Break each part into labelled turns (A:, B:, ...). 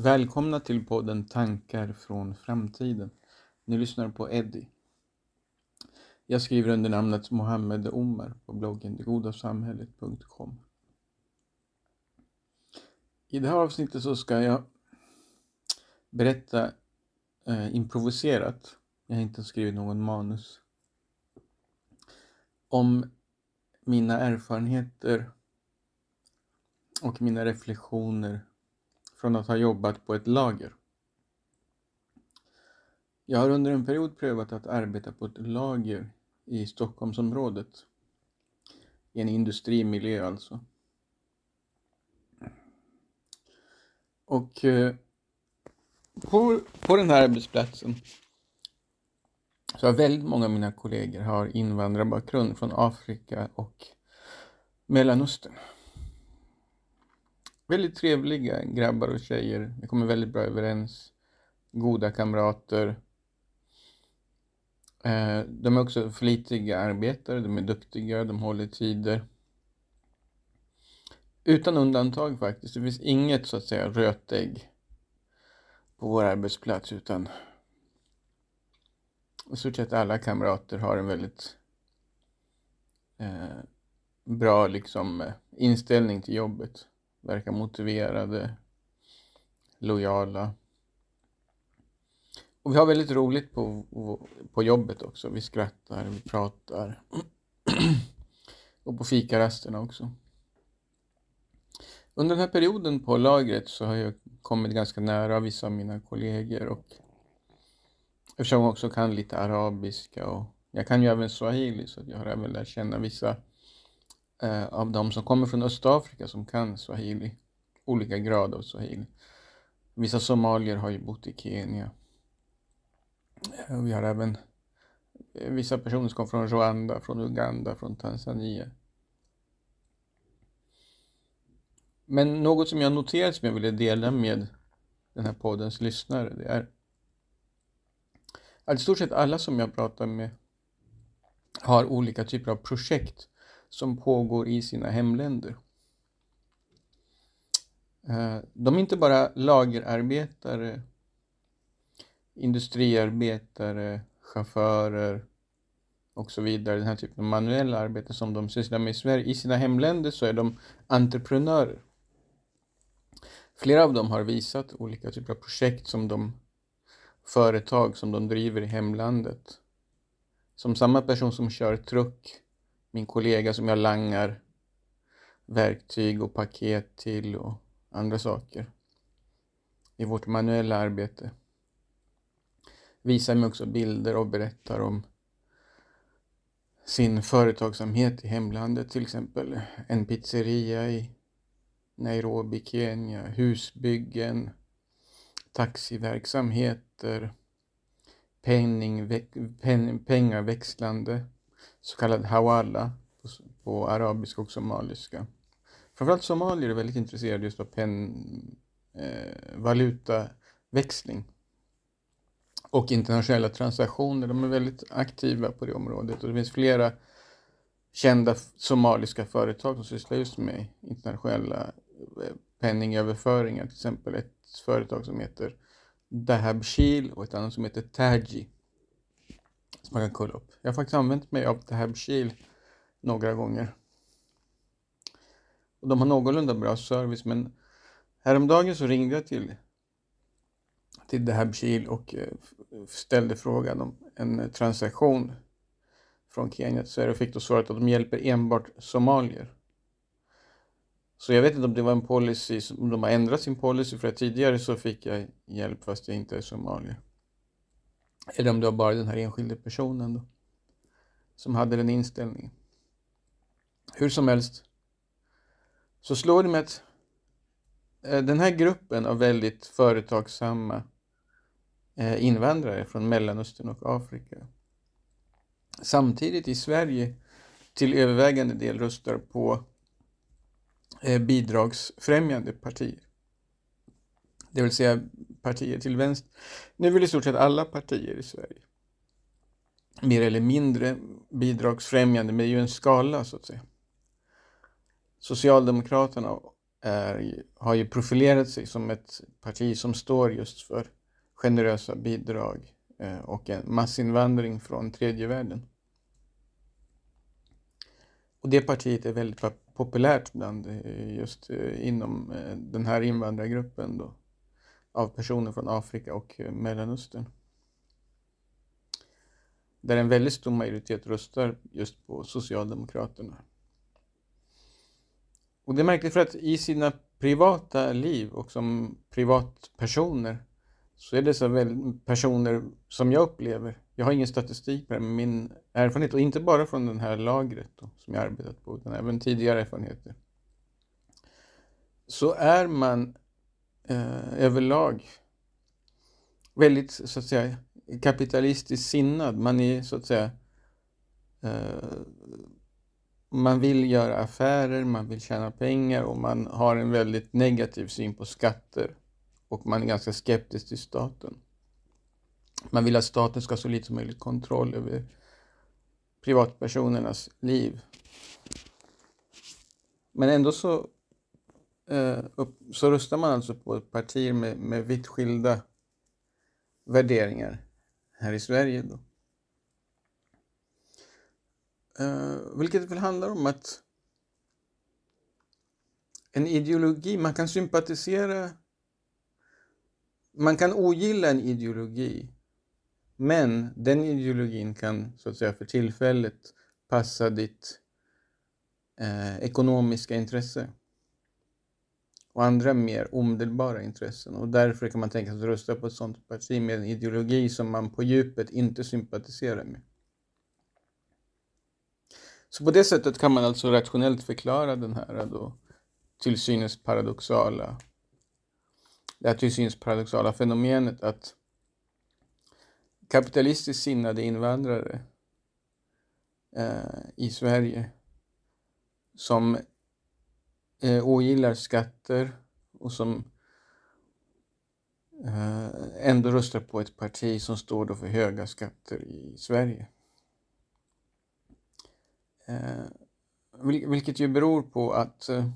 A: Välkomna till podden Tankar från framtiden. Ni lyssnar på Eddie. Jag skriver under namnet Mohammed Omar på bloggen degodasamhället.com. I det här avsnittet så ska jag berätta eh, improviserat, jag har inte skrivit någon manus, om mina erfarenheter och mina reflektioner från att ha jobbat på ett lager. Jag har under en period prövat att arbeta på ett lager i Stockholmsområdet. I en industrimiljö alltså. Och eh, på, på den här arbetsplatsen så har väldigt många av mina kollegor har invandrarbakgrund från Afrika och Mellanöstern. Väldigt trevliga grabbar och tjejer. Vi kommer väldigt bra överens. Goda kamrater. Eh, de är också flitiga arbetare, de är duktiga, de håller tider. Utan undantag faktiskt. Det finns inget så att säga rötägg på vår arbetsplats utan i stort sett alla kamrater har en väldigt eh, bra liksom eh, inställning till jobbet verkar motiverade, lojala. Och vi har väldigt roligt på, på jobbet också. Vi skrattar, vi pratar. och på fikarasterna också. Under den här perioden på lagret så har jag kommit ganska nära vissa av mina kollegor och eftersom jag också kan lite arabiska och jag kan ju även swahili så jag har även lärt känna vissa eh, av de som kommer från Östafrika som kan swahili. Olika grad av swahili. Vissa somalier har ju bott i Kenya. Eh, vi har även eh, vissa personer som kommer från Rwanda, från Uganda, från Tanzania. Men något som jag noterat som jag ville dela med den här poddens lyssnare, det är att i stort sett alla som jag pratar med har olika typer av projekt som pågår i sina hemländer. Eh, de är inte bara lagerarbetare, industriarbetare, chaufförer och så vidare, den här typen av manuella arbete som de sysslar med i Sverige. I sina hemländer så är de entreprenörer. Flera av dem har visat olika typer av projekt som de företag som de driver i hemlandet. Som samma person som kör truck min kollega som jag langar verktyg och paket till och andra saker i vårt manuella arbete. Visar mig också bilder och berättar om sin företagsamhet i hemlandet, till exempel en pizzeria i Nairobi, Kenya, husbyggen, taxiverksamheter, penning, pen, pengaväxlande så kallad hawala på, på arabiska och somaliska. Framförallt somalier är väldigt intresserade just av pen, eh, valutaväxling och internationella transaktioner. De är väldigt aktiva på det området och det finns flera kända somaliska företag som sysslar just med internationella eh, penningöverföringar. Till exempel ett företag som heter Dahabshil och ett annat som heter Taji som man kan kolla upp. Jag har faktiskt använt mig av Tahabshil några gånger. Och de har någorlunda bra service men häromdagen så ringde jag till till Shield och eh, ställde frågan om en transaktion från Kenya till Sverige och fick då svaret att de hjälper enbart somalier. Så jag vet inte om det var en policy, om de har ändrat sin policy för att tidigare så fick jag hjälp fast jag inte är somalier. Eller om det var bara den här enskilde personen då, som hade den inställningen. Hur som helst så slår det mig att eh, den här gruppen av väldigt företagsamma eh, invandrare från Mellanöstern och Afrika samtidigt i Sverige till övervägande del röstar på eh, bidragsfrämjande partier. Det vill säga partier till vänster. Nu vill i stort sett alla partier i Sverige mer eller mindre bidragsfrämjande, men det är ju en skala så att säga. Socialdemokraterna är, har ju profilerat sig som ett parti som står just för generösa bidrag eh, och en massinvandring från tredje världen. Och det partiet är väldigt populärt bland eh, just eh, inom den här invandrargruppen då, av personer från Afrika och eh, Mellanöstern. Där en väldigt stor majoritet röstar just på Socialdemokraterna. Och det är märkligt för att i sina privata liv och som privatpersoner så är dessa väl personer som jag upplever, jag har ingen statistik på det, men min erfarenhet, och inte bara från det här lagret då, som jag arbetat på, utan även tidigare erfarenheter, så är man eh, överlag väldigt, så att säga, kapitalistiskt sinnad. Man är, så att säga, eh, man vill göra affärer, man vill tjäna pengar och man har en väldigt negativ syn på skatter och man är ganska skeptisk till staten. Man vill att staten ska ha så lite som möjligt kontroll över privatpersonernas liv. Men ändå så, Eh, upp, så röstar man alltså på partier med, med vitt skilda värderingar här i Sverige. Då. Uh, vilket väl handlar om att en ideologi, man kan sympatisera, man kan ogilla en ideologi, men den ideologin kan så att säga för tillfället passa ditt eh, ekonomiska intresse och andra mer omedelbara intressen. Och därför kan man tänka sig att rösta på ett sådant parti med en ideologi som man på djupet inte sympatiserar med. Så på det sättet kan man alltså rationellt förklara den här då, till synes paradoxala det här till synes paradoxala fenomenet att kapitalistiskt sinnade invandrare eh, i Sverige som eh, ogillar skatter och som eh, ändå röstar på ett parti som står då för höga skatter i Sverige. Eh, vilket ju beror på att eh,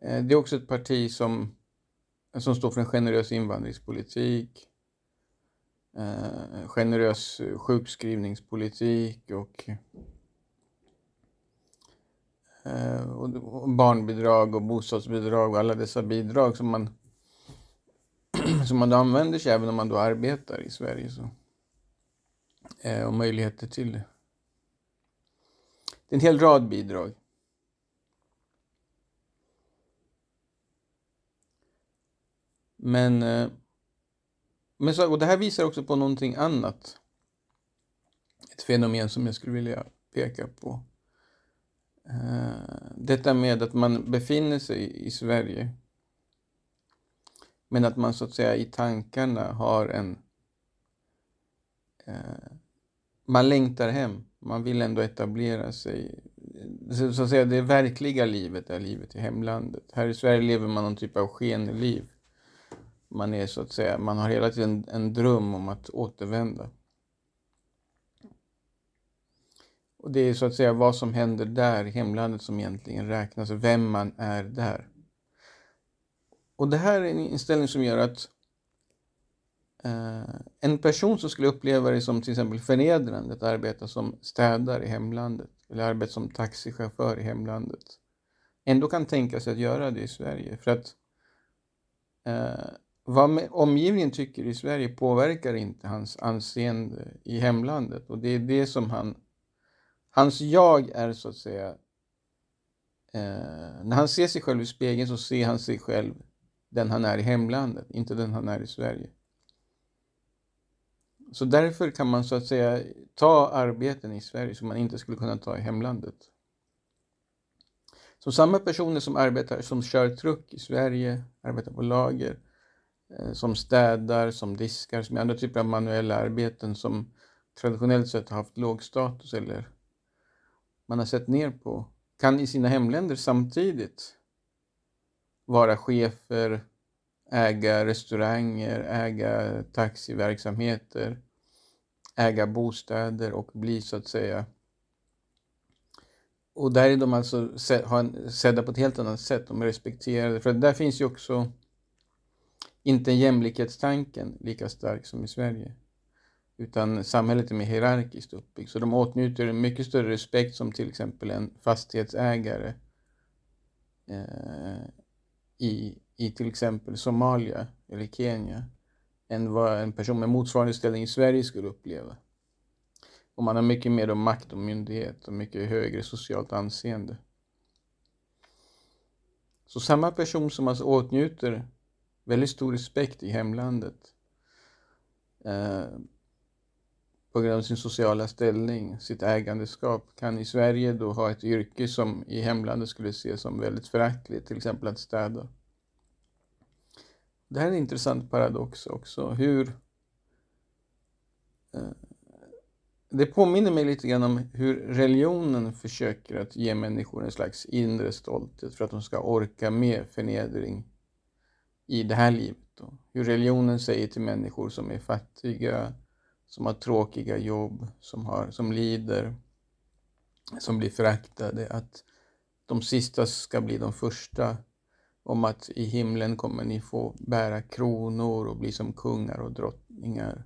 A: eh, det är också ett parti som, som står för en generös invandringspolitik, eh, generös eh, sjukskrivningspolitik och, Eh, och, barnbidrag och bostadsbidrag och alla dessa bidrag som man, som man använder sig även om man då arbetar i Sverige. Så, eh, och möjligheter till det är en hel rad bidrag. Men, eh, men så, och det här visar också på någonting annat. Ett fenomen som jag skulle vilja peka på. Eh, detta med att man befinner sig i Sverige men att man så att säga i tankarna har en... Eh, man längtar hem man vill ändå etablera sig. Så att säga, det verkliga livet är livet i hemlandet. Här i Sverige lever man någon typ av skenliv. Man är så att säga, man har hela tiden en dröm om att återvända. Och det är så att säga vad som händer där i hemlandet som egentligen räknas, vem man är där. Och det här är en inställning som gör att Eh, en person som skulle uppleva det som till exempel förnedrande att arbeta som städare i hemlandet eller arbeta som taxichaufför i hemlandet ändå kan tänka sig att göra det i Sverige. För att eh, vad omgivningen tycker i Sverige påverkar inte hans anseende i hemlandet och det är det som han... Hans jag är så att säga... Eh, när han ser sig själv i spegeln så ser han sig själv den han är i hemlandet, inte den han är i Sverige. Så därför kan man så att säga ta arbeten i Sverige som man inte skulle kunna ta i hemlandet. Så samma personer som arbetar, som kör truck i Sverige, arbetar på lager, eh, som städar, som diskar, som andra typer av manuella arbeten som traditionellt sett har haft låg status eller man har sett ner på, kan i sina hemländer samtidigt vara chefer, äga restauranger, äga taxiverksamheter, äga bostäder och bli så att säga och där är de alltså sedda på ett helt annat sätt. De är respekterade. För där finns ju också inte jämlikhetstanken lika stark som i Sverige. Utan samhället är mer hierarkiskt uppbyggt. Så de åtnjuter en mycket större respekt som till exempel en fastighetsägare eh, i, i till exempel Somalia eller Kenya än vad en person med motsvarande ställning i Sverige skulle uppleva. Och man har mycket mer makt och myndighet och mycket högre socialt anseende. Så samma person som alltså åtnjuter väldigt stor respekt i hemlandet eh, på grund av sin sociala ställning, sitt ägandeskap, kan i Sverige då ha ett yrke som i hemlandet skulle ses som väldigt föraktligt, till exempel att städa. Det här är en intressant paradox också, hur eh, det påminner mig lite grann om hur religionen försöker att ge människor en slags inre stolthet för att de ska orka med förnedring i det här livet. Då. Hur religionen säger till människor som är fattiga, som har tråkiga jobb, som, har, som lider, som blir föraktade, att de sista ska bli de första om att i himlen kommer ni få bära kronor och bli som kungar och drottningar.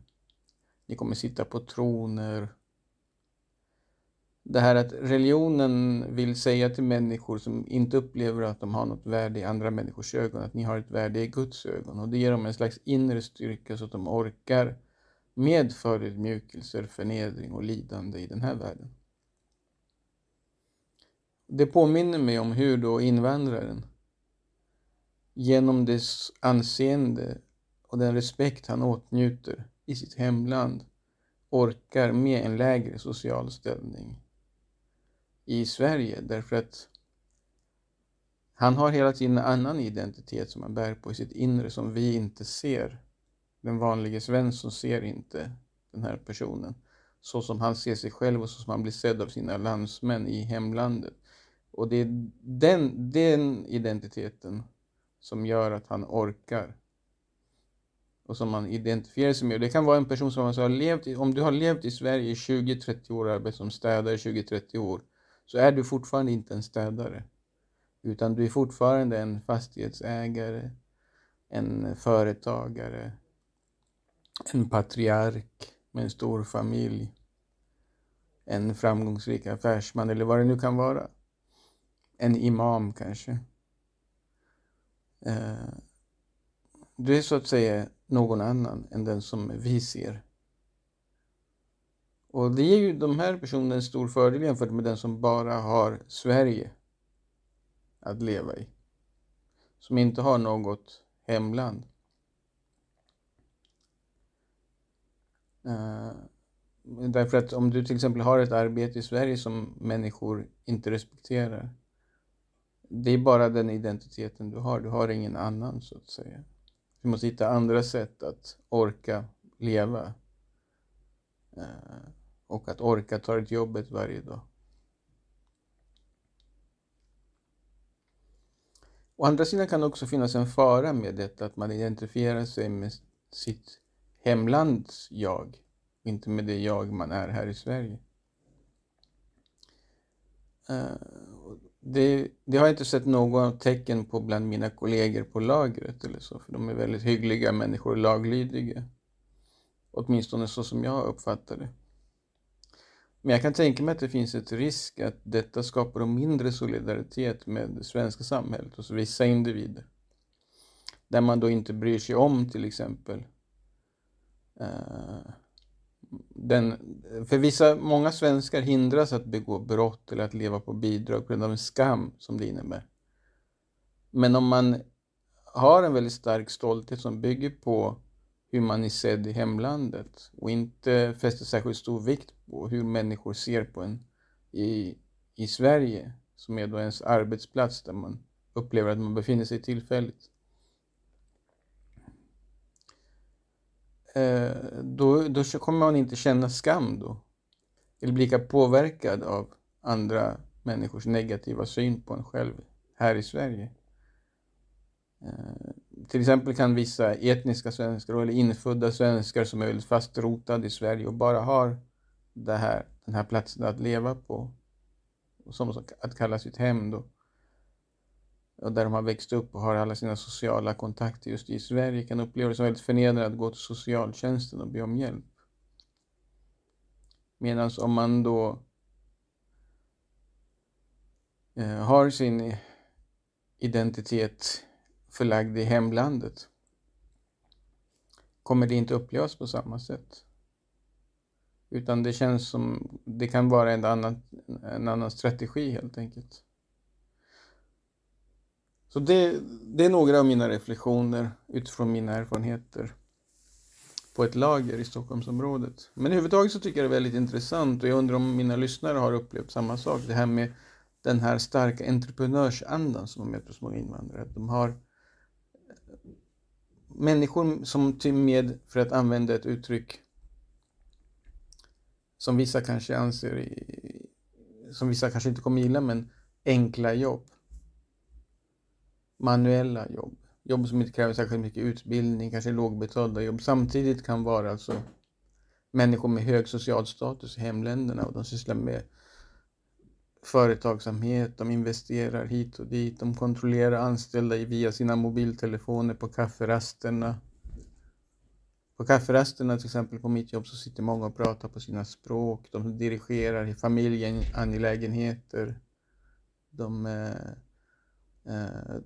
A: Ni kommer sitta på troner. Det här att religionen vill säga till människor som inte upplever att de har något värde i andra människors ögon, att ni har ett värde i Guds ögon. Och det ger dem en slags inre styrka så att de orkar med förödmjukelser, förnedring och lidande i den här världen. Det påminner mig om hur då invandraren genom dess anseende och den respekt han åtnjuter i sitt hemland orkar med en lägre social ställning i Sverige därför att han har hela tiden en annan identitet som han bär på i sitt inre som vi inte ser. Den vanlige Svensson ser inte den här personen så som han ser sig själv och så som han blir sedd av sina landsmän i hemlandet. Och det är den, den identiteten som gör att han orkar och som man identifierar sig med. Det kan vara en person som alltså har levt, i, om du har levt i Sverige i 20-30 år och arbetat som städare 20-30 år, så är du fortfarande inte en städare. Utan du är fortfarande en fastighetsägare, en företagare, en patriark med en stor familj, en framgångsrik affärsman eller vad det nu kan vara. En imam kanske. Eh, du är så att säga någon annan än den som vi ser. Och det ger ju de här personerna en stor fördel jämfört med den som bara har Sverige att leva i. Som inte har något hemland. Eh, därför att om du till exempel har ett arbete i Sverige som människor inte respekterar. Det är bara den identiteten du har, du har ingen annan så att säga. Du måste hitta andra sätt att orka leva. Eh, och att orka ta ett jobbet varje dag. Å andra sidan kan det också finnas en fara med detta att man identifierar sig med sitt hemlands jag, inte med det jag man är här i Sverige. Eh, det, det, har jag inte sett något tecken på bland mina kollegor på lagret eller så, för de är väldigt hyggliga människor och laglydiga. Åtminstone så som jag uppfattar det. Men jag kan tänka mig att det finns ett risk att detta skapar en mindre solidaritet med det svenska samhället hos vissa individer. Där man då inte bryr sig om till exempel Eh, den, för vissa, många svenskar hindras att begå brott eller att leva på bidrag på grund av en skam som det innebär. Men om man har en väldigt stark stolthet som bygger på hur man är sedd i hemlandet och inte fäster särskilt stor vikt på hur människor ser på en i, i Sverige, som är då ens arbetsplats där man upplever att man befinner sig tillfälligt. Eh, då, då kommer man inte känna skam då. Eller bli lika påverkad av andra människors negativa syn på en själv här i Sverige. Eh, till exempel kan vissa etniska svenskar eller infödda svenskar som är väldigt fastrotade i Sverige och bara har det här, den här platsen att leva på som att kalla sitt hem då. Och där de har växt upp och har alla sina sociala kontakter just i Sverige kan uppleva det som väldigt förnedrande att gå till socialtjänsten och be om hjälp. Medan om man då eh, har sin identitet förlagd i hemlandet kommer det inte upplevas på samma sätt. Utan det känns som, det kan vara en annan, en annan strategi helt enkelt. Så det, det är några av mina reflektioner utifrån mina erfarenheter på ett lager i Stockholmsområdet. Men överhuvudtaget så tycker jag det är väldigt intressant och jag undrar om mina lyssnare har upplevt samma sak. Det här med den här starka entreprenörsandan som de möter hos många invandrare. De har människor som till med, för att använda ett uttryck som vissa kanske anser, som vissa kanske inte kommer gilla, men enkla jobb. Manuella jobb. Jobb som inte kräver särskilt mycket utbildning, kanske lågbetalda jobb. Samtidigt kan vara alltså människor med hög social status i hemländerna och de sysslar med företagsamhet, de investerar hit och dit, de kontrollerar anställda via sina mobiltelefoner på kafferasterna. På kafferasterna till exempel på mitt jobb så sitter många och pratar på sina språk, de dirigerar i familjeangelägenheter. De, eh, eh,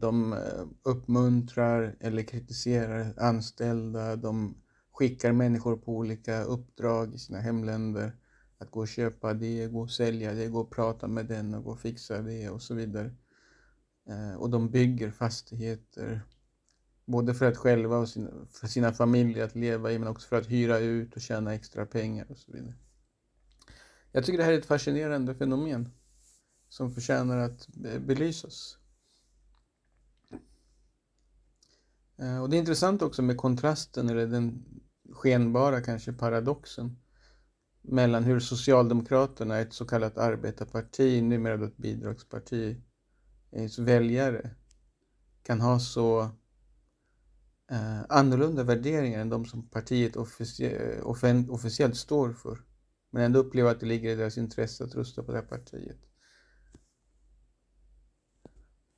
A: de eh, uppmuntrar eller kritiserar anställda, de skickar människor på olika uppdrag i sina hemländer att gå och köpa det, gå och sälja det, gå och prata med den och gå och fixa det och så vidare. Eh, och de bygger fastigheter, både för att själva och sina, för sina familjer att leva i, men också för att hyra ut och tjäna extra pengar och så vidare. Jag tycker det här är ett fascinerande fenomen som förtjänar att belysas. Eh, Eh, och det är intressant också med kontrasten, eller den skenbara kanske paradoxen mellan hur Socialdemokraterna, ett så kallat arbetarparti, numera ett bidragsparti, eh, väljare kan ha så eh, annorlunda värderingar än de som partiet officie eh, officiellt står för. Men ändå uppleva att det ligger i deras intresse att rösta på det här partiet.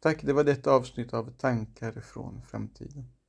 A: Tack, det var detta avsnitt av Tankar från framtiden.